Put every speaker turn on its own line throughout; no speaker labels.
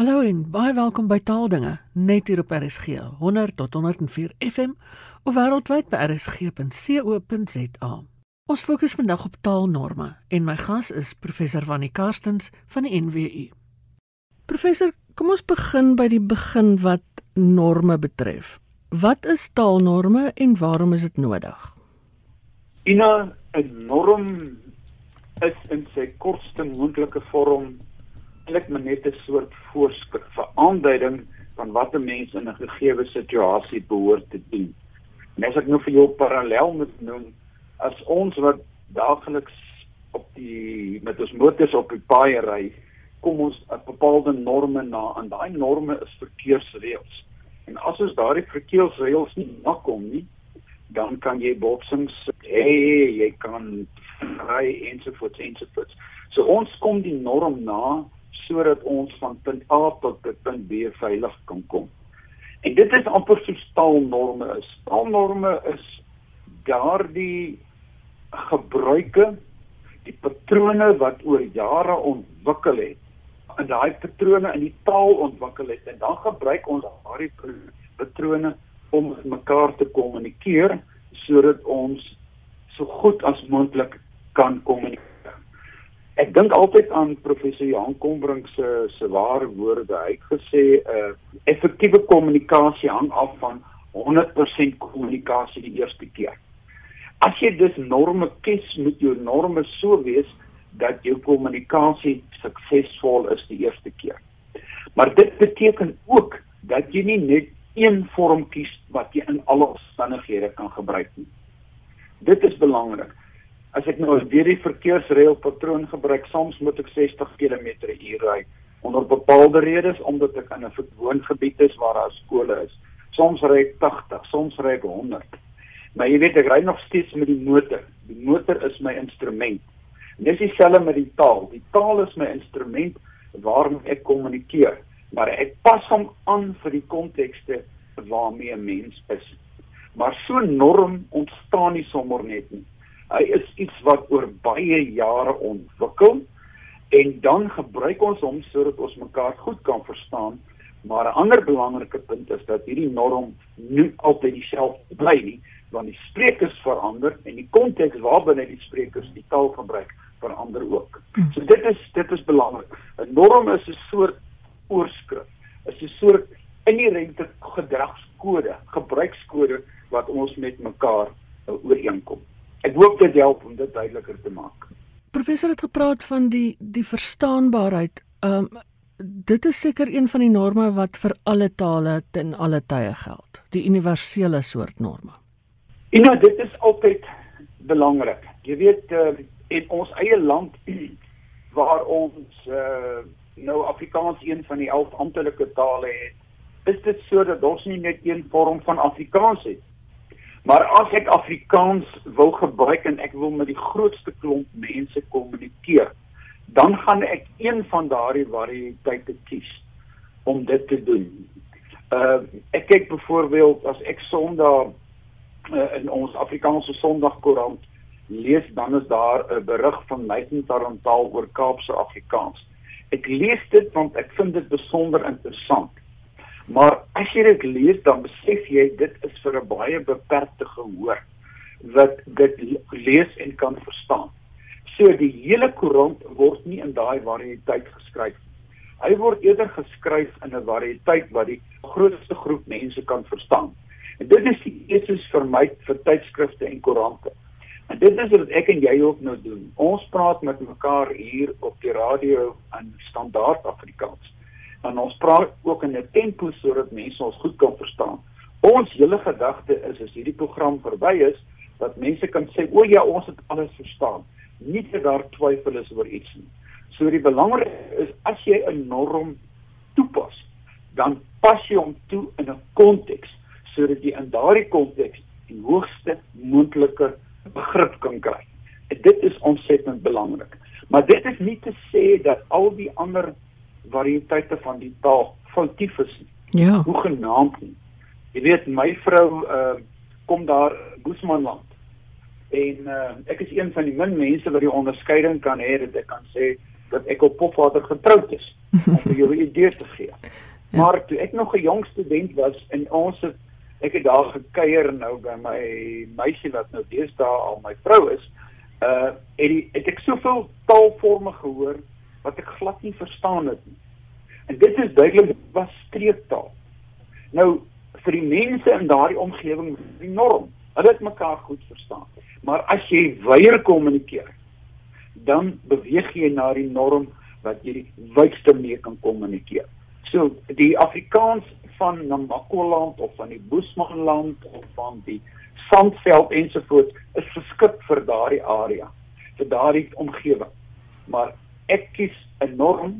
Hallo en baie welkom by Taaldinge net hier op RSG 100 tot 104 FM of wêreldwyd by rsg.co.za. Ons fokus vandag op taalnorme en my gas is professor Wannie Karstens van die NWU. Professor, kom ons begin by die begin wat norme betref. Wat is taalnorme en waarom is dit nodig?
Ina, 'n norm is in sy kortste moontlike vorm eintlik maar net 'n soort voorskrif vir aanduiding van wat 'n mens in 'n gegeewe situasie behoort te doen. En as ek nou vir jou parallel moet noem, as ons wat daagliks op die met ons motors op die paai ry, kom ons 'n bepaalde norme na en daai norme is verkeersreëls. En as ons daardie verkeersreëls nie nakom nie, dan kan jy botsings hê, jy kan ry ensovoorts ensovoorts. So ons kom die norm na sodat ons van punt A tot punt B veilig kan kom. En dit is amper so staalnorme is. Staalnorme is daardie gebruike, die patrone wat oor jare ontwikkel het. En daai patrone in die taal ontwikkel het en dan gebruik ons daardie patrone om met mekaar te kommunikeer sodat ons so goed as moontlik kan kommunikeer. Ek dink altyd aan professor Johan Kombrink se se ware woorde. Hy het gesê 'n uh, eh, effektiewe kommunikasie hang af van 100% kommunikasie die eerste keer. As jy dus norme kies, moet jou norme so wees dat jou kommunikasie suksesvol is die eerste keer. Maar dit beteken ook dat jy nie net een vorm kies wat jy in alle omstandighede kan gebruik nie. Dit is belangrik as ek nou weer die verkeersreël patroon gebruik, soms moet ek 60 km/h ry onder bepaalde redes omdat ek in 'n woongebied is waar daar skole is. Soms ry ek 80, soms ry ek 100. Maar jy weet ek ry nog steeds met die motor. Die motor is my instrument. Dis dieselfde met die taal. Die taal is my instrument waarmee ek kommunikeer, maar ek pas hom aan vir die kontekste waarmee 'n mens is. Maar so norm ontstaan nie sommer net nie. Hy is iets wat oor baie jare ontwikkel en dan gebruik ons hom sodat ons mekaar goed kan verstaan. Maar 'n ander belangrike punt is dat hierdie norm nie altyd dieselfde bly nie, want die sprekers verander en die konteks waarbinne die sprekers die taal gebruik verander ook. Hmm. So dit is dit is belangrik. 'n Norm is 'n soort oorskrif, is 'n soort inherente gedragskode, gebruikskode wat ons met mekaar uh, ooreenkom. Hoop dit help om dit duideliker te maak.
Professor het gepraat van die die verstaanbaarheid. Ehm um, dit is seker een van die norme wat vir alle tale ten alle tye geld. Die universele soort norme.
En nou dit is altyd belangrik. Jy weet uh, in ons eie land waar ons uh, nou Afrikaans een van die 11 amptelike tale het, is dit sodat ons nie net een vorm van Afrikaans het Maar as ek Afrikaans wil gebruik en ek wil met die grootste klomp mense kommunikeer, dan gaan ek een van daardie variëteite kies om dit te doen. Uh ek kyk byvoorbeeld as ek Sondag uh, in ons Afrikaanse Sondagkoerant lees, dan is daar 'n berig van Nathan Tarantal oor Kaapse Afrikaans. Ek lees dit want ek vind dit besonder interessant. Maar as jy dit lees dan besef jy dit is vir 'n baie beperkte gehoor wat dit lees en kan verstaan. So die hele koerant word nie in daai variëteit geskryf nie. Hy word eerder geskryf in 'n variëteit wat die grootste groep mense kan verstaan. En dit is die eeses vir my vir tydskrifte en koerante. En dit is wat ek en jy ook nou doen. Ons praat met mekaar hier op die radio in standaard Afrikaans en ons praat ook in 'n tempo sodat mense ons goed kan verstaan. Ons hele gedagte is as hierdie program verby is dat mense kan sê o ja, ons het alles verstaan. Nie dat daar twyfel is oor iets nie. So die belangrike is as jy 'n norm toepas, dan pas jy hom toe in 'n konteks sodat jy in daardie konteks die hoogste moontlike begrip kan kry. En dit is ontsettend belangrik. Maar dit is nie te sê dat al die ander variëteite van die taal foutief is nie.
Ja.
Hoe genaamd nie. Jy weet my vrou uh kom daar Boesmanland. En uh ek is een van die min mense wat die onderskeiding kan hê dat ek kan sê dat ek op Popwater getroud is om vir jou 'n idee te gee. Ja. Maar toe ek nog 'n jong student was en ons het ek het daar gekuier nou by my meisie wat nou deesdae al my vrou is. Uh het, die, het ek soveel taalforme gehoor wat ek glad nie verstaan het nie. En dit is duidelik was streektaal. Nou vir die mense in daardie omgewing die norm. Hulle het mekaar goed verstaan. Maar as jy weier kommunikeer, dan beweeg jy na die norm wat jy die wydste mee kan kommunikeer. So die Afrikaans van Namakoland of van die Boesmanland of van die Sandveld ensovoorts is geskik vir daardie area, vir daardie omgewing. Maar ek kies 'n norm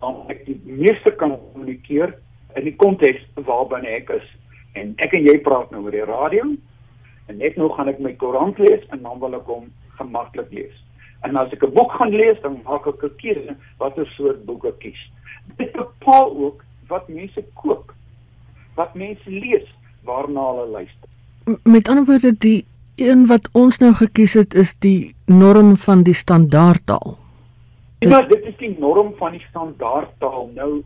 om ek die meeste kan kommunikeer in die konteks waarbinne ek is. En ek en jy praat nou oor die radio en net nou gaan ek my koerant lees en dan wil ek hom gemaklik lees. En as ek 'n boek gaan lees, dan maak ek 'n keuse watter soort boek ek kies. Dit bepaal ook wat mense koop, wat mense lees, waarna hulle luister.
Met ander woorde, die een wat ons nou gekies het is die norm van die standaardtaal.
Ja, dit is die norm van die standaardtaal. Nou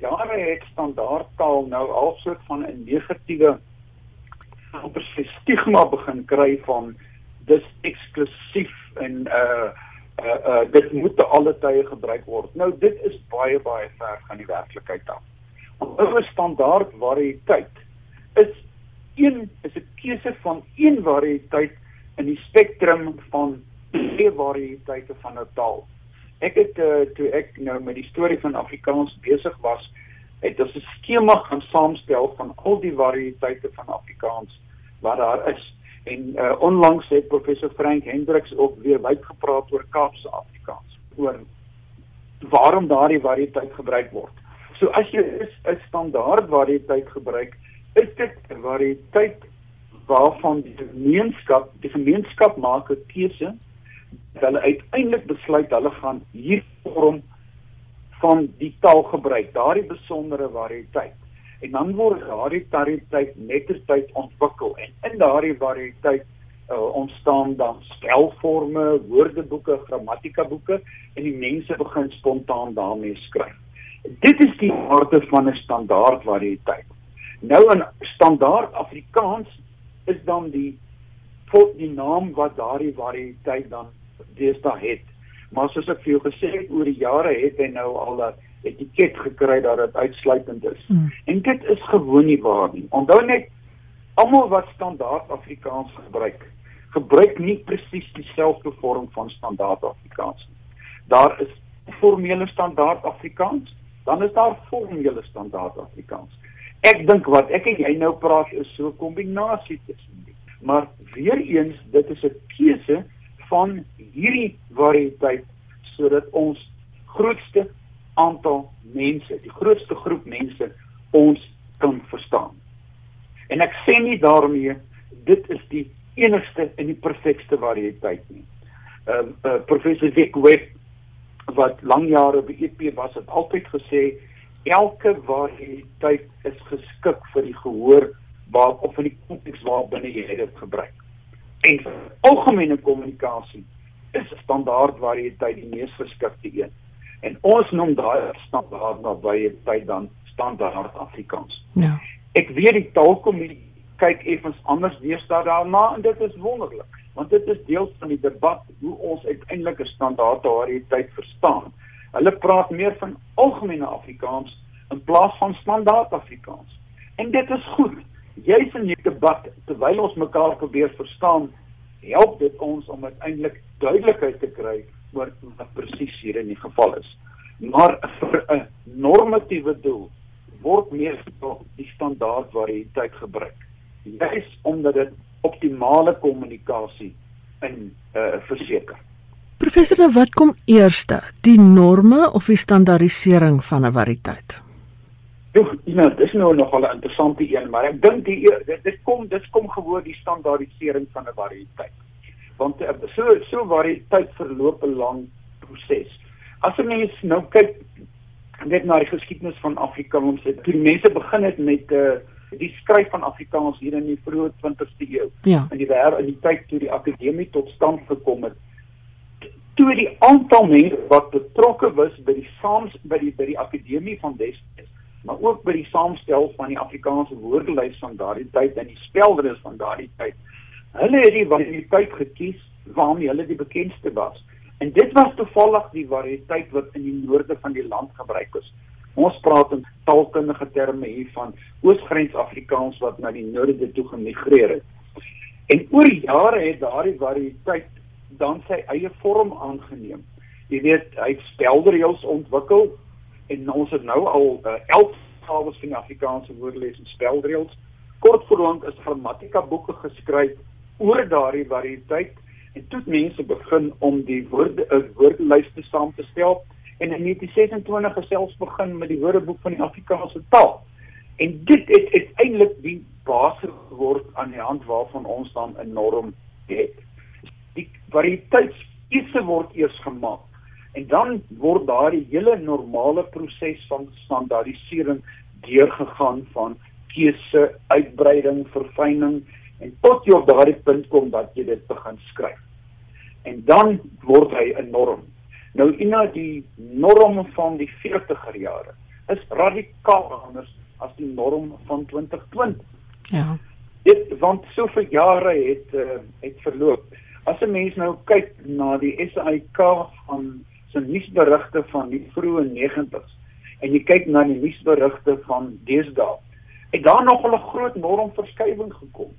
jare het standaardtaal nou al soort van 'n negatiewe amper stigma begin kry van dis eksklusief en uh uh, uh dit moet te alle tye gebruik word. Nou dit is baie baie ver van die werklikheid af. 'n Standaard variëteit is een is 'n keuse van een variëteit in die spektrum van twee variëteite van 'n taal. Ek het uh, toe ek nou met die storie van Afrikaans besig was, het ons 'n skema gaan saamstel van al die variëteite van Afrikaans wat daar is. En uh, onlangs het professor Frank Hendriks ook weer wyd gepraat oor Kaapse Afrikaans, oor waarom daardie variëteit gebruik word. So as jy 'n standaard variëteit gebruik, is dit 'n variëteit waarvan die gemeenskap, die gemeenskap maak 'n keuse hulle uiteindelik besluit hulle gaan hier vorm van die taal gebruik, daardie besondere variëteit en dan word daardie variëteit mettertyd ontwikkel en in daardie variëteit uh, ontstaan dan spelforme, woordeboeke, grammatikaboeke en die mense begin spontaan daarmee skryf. Dit is die aard van 'n standaard variëteit. Nou in standaard Afrikaans is dan die volk die naam wat daardie variëteit dan deesdae het. Maar soos ek vir jou gesê het oor die jare het hy nou al 'n etiket gekry dat dit uitsluitend is. Mm. En dit is gewoon nie waar nie. Onthou net almal wat standaard Afrikaans gebruik, gebruik nie presies dieselfde vorm van standaard Afrikaans nie. Daar is formele standaard Afrikaans, dan is daar formele standaard Afrikaans. Ek dink wat ek en jy nou praat is so 'n kombinasie tussen die. Maar weer eens, dit is 'n keuse van hierdie variëteit sodat ons grootste aantal mense, die grootste groep mense ons kan verstaan. En ek sê nie daarmee dit is die enigste en die perfekste variëteit nie. Uh, uh professor Dick Webb wat lang jare by EP was het altyd gesê elke variëteit is geskik vir die gehoor waar of in die konteks waarbinne jy dit gebruik. En algemene kommunikasie is standaard variëteit die mees geskikte een. En ons noem daai standaard na baie tyd dan standaard Afrikaans. Ja. Ek weet die taalkommissie kyk effens anders deesdae daarna en dit is wonderlik want dit is deel van die debat hoe ons uiteindelik 'n standaard variëteit verstaan. Hulle praat meer van algemene Afrikaans in plaas van standaard Afrikaans. En dit is goed. Jy's in die debat terwyl ons mekaar probeer verstaan, help dit ons om uiteindelik duidelikheid te kry oor wat presies hier in die geval is. Maar vir 'n normatiewe doel word meestal die standaard variëteit gebruik. Juis omdat dit optimale kommunikasie in uh, verseker.
Professor, nou wat kom eerste, die norme of die standaardisering van 'n variëteit?
Ja, nou, dis nou nog 'n interessante een, maar ek dink die dit, dit kom dit kom gewoon die standaardisering van 'n variëteit want uh, so so tyd verloop 'n lang proses. As 'n mens nou kyk net na die geskiedenis van Afrikaans, het die mense begin het met uh, die skryf van Afrikaans hier in die vroeë 20ste eeu. Ja. In die wêreld in die tyd toe die akademie tot stand gekom het, toe die aantal mense wat betrokke was by die saams by die by die akademie van Westes maar ook by die saamstel van die Afrikaanse woordelys van daardie tyd en die spelderis van daardie tyd. Hulle het die variëteit gekies waarmee hulle die bekendste was. En dit was toevallig die variëteit wat in die noorde van die land gebruik is. Ons praat in taalkundige terme hier van Oosgrens Afrikaans wat na die noorde toe gemigreer het. En oor jare het daardie variëteit dan sy eie vorm aangeneem. Jy weet, hy het speldereëls ontwikkel en ons het nou al uh, 11 gawes van Afrikaanse woordelys en speldereëls. Kort voorlank is grammatika boeke geskryf oor daardie variëteit en toe mense begin om die woorde 'n woordelyste saam te stel en in 1926 gesels begin met die Woordeboek van die Afrikaanse taal. En dit het uiteindelik die basis geword aan die hand waarvan ons dan 'n norm het. Die variëteitskiese word eers gemaak en dan word daardie hele normale proses van standaardisering deurgegaan van keuse, uitbreiding, verfyning en tot jy op daardie punt kom dat jy dit begin skryf. En dan word hy 'n norm. Nou ina die norm van die 40er jare is radikaal anders as die norm van 2020.
Ja.
Dit want soveel jare het uh, het verloop. As 'n mens nou kyk na die SAIK van se nuusberigte van die vroeë 90's en jy kyk na die nuusberigte van deesdae, het daar nog 'n groot normverskywing gekom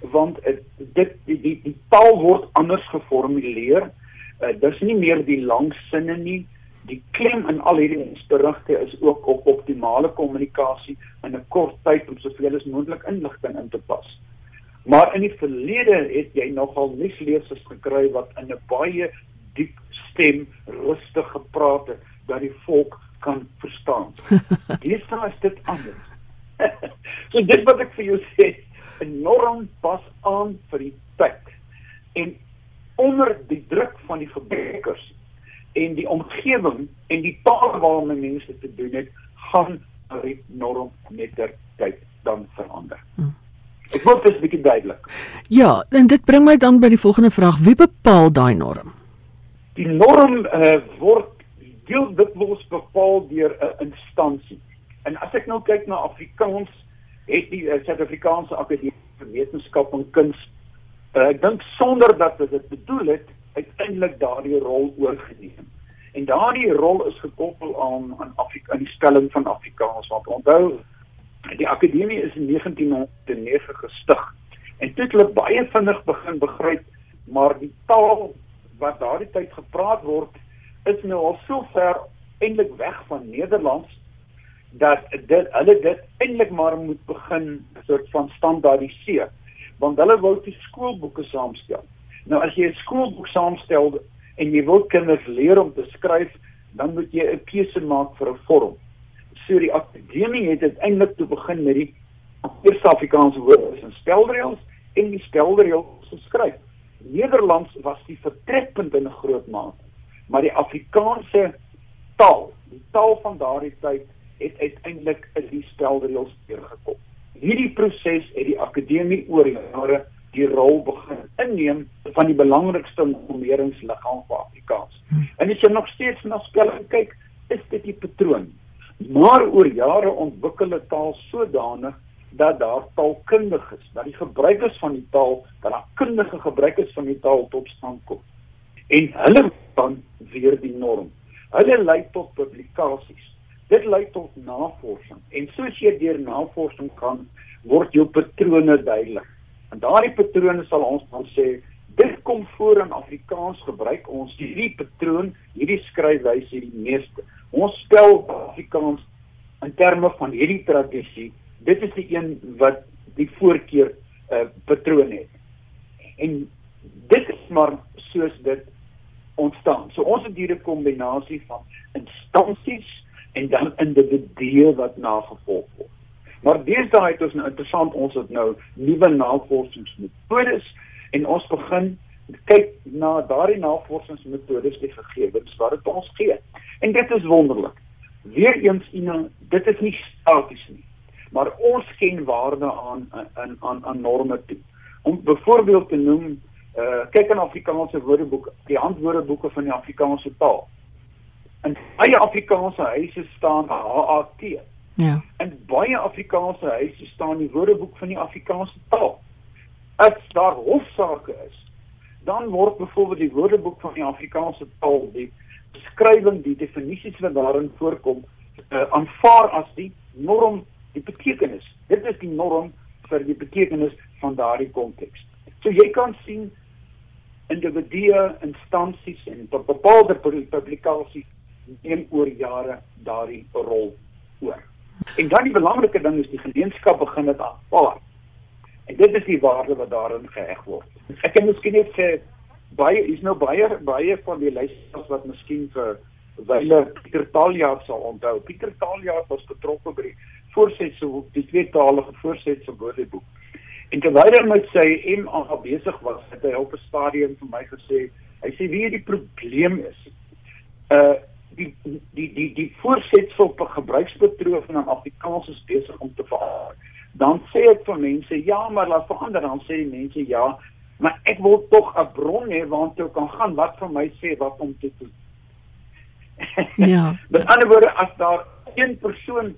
want uh, dit die, die die taal word anders geformuleer. Uh, dis nie meer die lang sinne nie. Die klem in al hierdie berigte is ook op optimale kommunikasie in 'n kort tyd om soveel as moontlik inligting in te pas. Maar in die verlede het jy nogal nuuslesers gekry wat in 'n baie diep stem rustig gepraat het dat die volk kan verstaan. Dis dan is dit anders. so dit wat ek vir jou sê, enorm pas aan vir die tyd. En onder die druk van die gebruikers en die omgewing en die taal waarmee mense te doen het, gaan die norm met der tyd dan verander. Hmm. Ek wil dit 'n bietjie duidelik.
Ja, en dit bring my dan by die volgende vraag: wie bepaal daai norm?
Die norm uh, word deel dikwels bepaal deur 'n instansie. En as ek nou kyk na Afrikaans het die uh, Suid-Afrikaanse Akademie vir Wetenskap en Kuns uh, ek dink sonder dat dit bedoel het uiteindelik daardie rol oorgeneem. En daardie rol is gekoppel aan aan Afrika in die stelling van Afrikaans want onthou die akademie is in 1909 gestig en dit het baie vinnig begin begryp maar die taal wat daardie tyd gepraat word is nou al so ver eintlik weg van Nederlands dat dit hulle dit eintlik maar moet begin soort van standaardiseer want hulle wou die skoolboeke saamstel. Nou as jy 'n skoolboek saamstel en jy wil kinders leer om te skryf, dan moet jy 'n keuse maak vir 'n vorm. So die akademie het uiteindelik toe begin met die eerste Afrikaanse woorde en spelreëls en die spelreëls geskryf. Nederlands was die vertrekpunt in 'n groot mate, maar die Afrikaanse taal, die taal van daardie tyd het uiteindelik in die spelreëls deurgekom. Hierdie proses het die akademie oor jare die rol begin inneem van die belangrikste normeringsliggaam vir Afrikaans. En as jy nog steeds na spelling kyk, is dit die patroon. Maar oor jare ontwikkel 'n taal sodanig dat daar taalkundiges, dat die gebruikers van die taal, dat daar kundige gebruikers van die taal tot stand kom. En hulle dan weer die norm. Hulle lei tot publikasies Dit lei tot navorsing en soos jy deur navorsing kan word jou patrone duidelik. En daardie patrone sal ons dan sê dit kom voor in Afrikaans gebruik ons hierdie patroon, hierdie skryfwyse die meeste. Ons spel Afrikaans in terme van hierdie tradisie. Dit is die een wat die voorkeur uh, patroon het. En dit is maar soos dit ontstaan. So ons het hier 'n kombinasie van instansies en dan individue wat nagevolg word. Maar deesdae het ons nou interessant ons het nou nuwe navorsingsmetodes en ons begin kyk na daardie navorsingsmetodes die gegevens wat dit ons gee. En dit is wonderlik. Weereens ina dit is nie staties nie. Maar ons ken waarde aan aan aan aan norme toe. Om byvoorbeeld te noem, uh kyk in Afrikaanse woordeboeke, die handwoordeboeke van die Afrikaanse taal in baie Afrikaanse huise staan HAT.
Ja.
baie Afrikaanse huise staan die Woordeboek van die Afrikaanse taal. As daar hofsaake is, dan word byvoorbeeld die Woordeboek van die Afrikaanse taal die beskrywing, die definisies wat daarin voorkom, uh, aanvaar as die norm, die betekenis. Dit is die norm vir die betekenis van daardie konteks. So jy kan sien individue, instansies en tot bepaalde publikasies neem oor jare daardie rol oor. En dan die belangrike ding is die gemeenskap begin dit aanvaar. En dit is die waarde wat daarin geheg word. Ek kan miskien net sê baie is nou baie baie van die luisteraars wat miskien vir wyle Pieter Taljaard sal onthou. Pieter Taljaard was betrokke by die voorsetsel die tweetalige voorsetsel woordeboek. En terwyl hy met sy MA besig was, het hy op 'n stadium vir my gesê, hy sê wie die probleem is. Uh die die die die voorsetsel vir gebruikspatroon van Afrikaans is besig om te verander. Dan sê ek vir mense, ja, maar laat verander dan sê die mense ja, maar ek wil tog 'n bron hê waartoe kan gaan wat vir my sê wat om te doen. Ja. Met ander woorde, as daar een persoon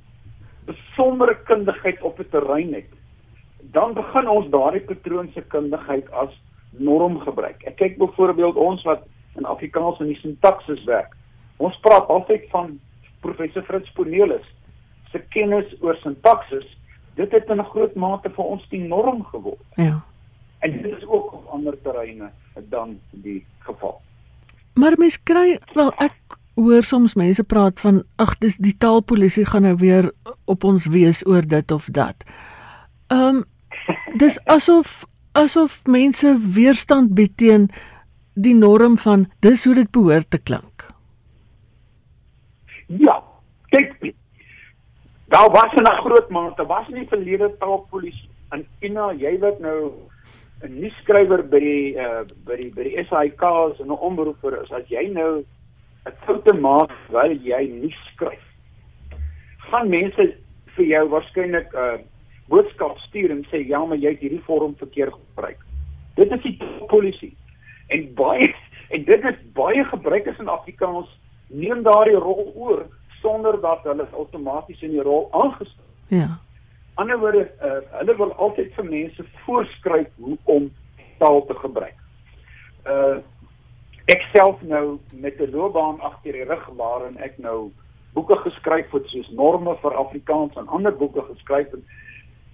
besondere kundigheid op 'n terrein het, dan begin ons daardie patroon se kundigheid as norm gebruik. Ek kyk byvoorbeeld ons wat in Afrikaans in die sintaksis werk. Ons praat altyd van professor Fritz Cornelis se kennis oor sintaksis. Dit het in 'n groot mate vir ons die norm geword.
Ja.
En dit is ook op ander terreine dan die geval.
Maar mens kry wel ek hoor soms mense praat van ag dis die taalpolisie gaan nou weer op ons wees oor dit of dat. Ehm um, dis asof asof mense weerstand bied teen die norm van dis hoe dit behoort te klink.
Ja, kyk. Daar was 'n groot mate, was nie verlede taalpolisie en Ina, jy wat nou 'n nuusskrywer by die uh, by die by die SAIK's en 'n omroeper is as jy nou 'n foute maak terwyl jy nuus skryf. Gaan mense vir jou waarskynlik 'n uh, boodskap stuur en sê ja, maar jy het hierdie vorm verkeerd gebruik. Dit is die polisie. En baie en dit is baie gebruikers in Afrikaans neem daardie rol oor sonder dat hulle outomaties in die rol aangestel.
Ja
ander woorde uh, hulle wil altyd vir mense voorskryf hoe om taal te gebruik. Uh ek self nou met 'n loopbaan agter die rug waarin ek nou boeke geskryf het soos norme vir Afrikaans en ander boeke geskryf en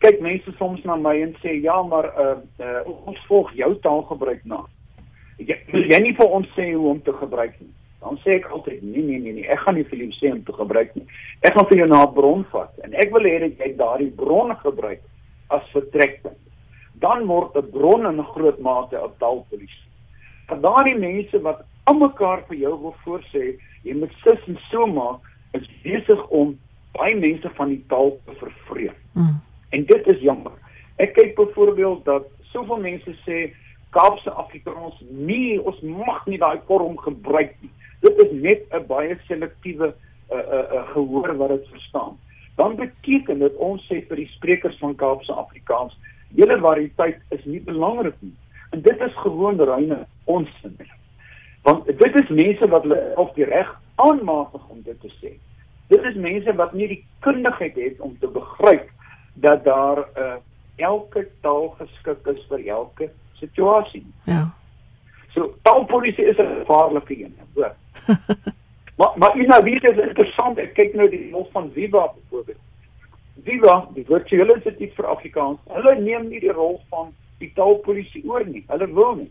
kyk mense soms na my en sê ja maar uh, uh ons volg jou taalgebruik na. Jy jy nie vir ons sê hoe om te gebruik nie? Dan sê ek altyd nee nee nee nee ek gaan nie vir jou sê om te gebruik nie. Ek gaan vir jou na 'n bron vat en ek wil hê dat jy daardie bron gebruik as vertrekpunt. Dan word 'n bron in groot mate 'n taalpolisie vir daardie mense wat almekaar vir jou wil voorsê jy moet sis en so maak is besig om baie mense van die taal te vervreem mm. en dit is jammer ek kyk byvoorbeeld dat soveel mense sê Kaapse Afrikaans nie ons mag nie daai vorm gebruik nie dit is net 'n baie selektiewe uh, uh, uh, gehoor wat dit verstaan. Dan beteken dit ons sê vir die sprekers van Kaapse Afrikaans, julle variëteit is nie belangrik nie. Dit is gewoon reine onsin. Want dit is mense wat hulle of die reg aanmatig om dit te sê. Dit is mense wat nie die kundigheid het om te begryp dat daar 'n uh, elke taal geskik is vir elke situasie.
Ja.
So taalpolisie is 'n gevaarlike een, hoor. maar maar is nou weer is interessant. Ek kyk nou die rol van Viva byvoorbeeld. Viva, die virtuele instituut vir Afrikaans, hulle neem nie die rol van die taalpolisie oor nie. Hulle wil nie.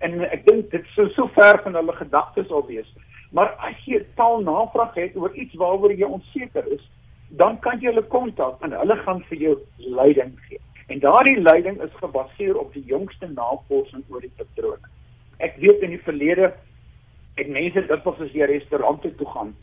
En ek dink dit sou so ver van hulle gedagtes al wees. Maar as jy taalnavraag het oor iets waaroor jy onseker is, dan kan jy hulle kontak en hulle gaan vir jou leiding gee. En daardie leiding is gebaseer op die jongste navorsing oor die patrone ek weet in die verlede het mense dit was as jy restaurante toe gaan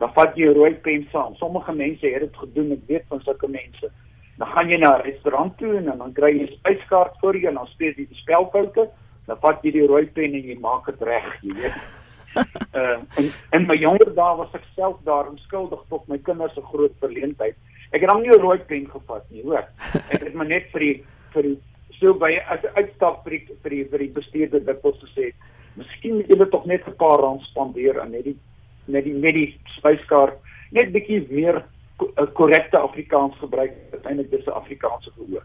dan vat jy 'n rooi pen saam sommige mense het dit gedoen ek weet van sulke mense dan gaan jy na 'n restaurant toe en dan kry jy 'n spyskaart voor jou en dan speel jy die spelfoute. Dan vat jy die rooi pen en jy maak dit reg jy weet. Uh, en in my jonger dae was ek self daar onskuldig tot my kinders se groot verleentheid. Ek het dan nie 'n rooi pen gevat nie hoor. Ek het maar net vir die vir die so by as uitstap vir die vir die vir die bestuurder dit wil sê miskien moet jy tog net 'n paar rand spandeer aan net die net die met die spyskaart. Net bietjie meer korrekte Afrikaans gebruik uiteindelik dis 'n Afrikaanse gehoor.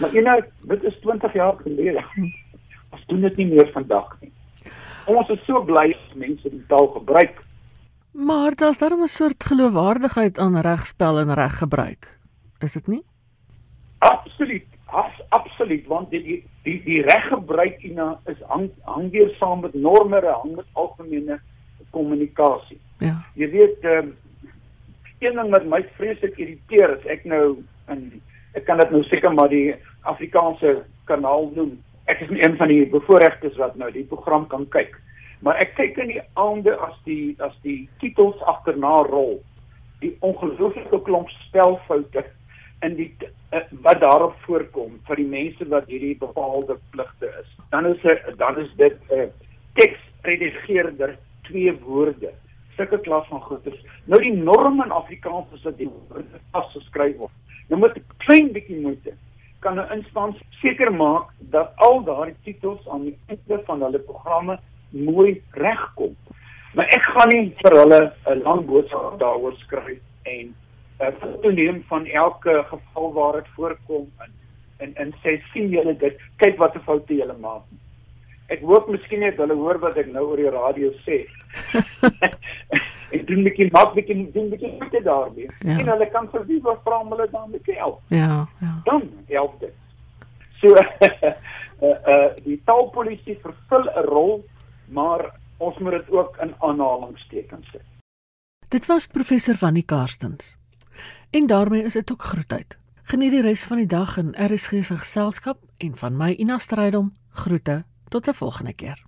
Maar nou, dit is 20 jaar gelede. Ons doen dit nie meer vandag nie. Ons is so bly as mense die taal gebruik.
Maar daar's darem 'n soort geloofwaardigheid aan regspel en reggebruik. Is dit nie?
Absoluut. As absoluut want die die die, reggebruik ina is hang hang weer saam met norme, hang met algemene kommunikasie.
Ja.
Jy weet ehm um, een ding wat my vreeslik irriteer is ek nou in ek kan dit nou seker maar die Afrikaanse kanaal noem. Ek is een van die bevoorregtes wat nou die program kan kyk. Maar ek kyk in die aande as die as die titels agterna rol. Die ongelooflike klomp spelfoute in die uh, wat daarop voorkom vir die mense wat hierdie bepaalde pligte is. Dan is er, dan is dit 'n uh, teksredigeerder twee woorde sulke klas van goeders. Nou die norm in Afrikaans is dat die woorde afgeskryf word. Nou met 'n klein bietjie moeite kan 'n instansie seker maak dat al daardie titels aan die einde van hulle programme mooi regkom. Maar ek gaan nie vir hulle 'n lang boodskap daaroor skryf en 'n uh, foto neem van elke geval waar dit voorkom en en en sê sien julle dit kyk wat 'n foute julle maak. Ek hoop miskien net hulle hoor wat ek nou oor die radio sê. ek doen net nie maak bietjie doen bietjie moeite daarmee. Ja. En hulle kan vir wie wat vra om hulle dan te help.
Ja, ja.
Dan help dit. So uh uh die taalpolisie vervul 'n rol, maar ons moet dit ook in aanhalingstekens sit.
Dit was professor van die Karstens. En daarmee is dit ook groet uit. Geniet die res van die dag in RSG se geselskap en van my Ina Strydom groete tot 'n volgende keer.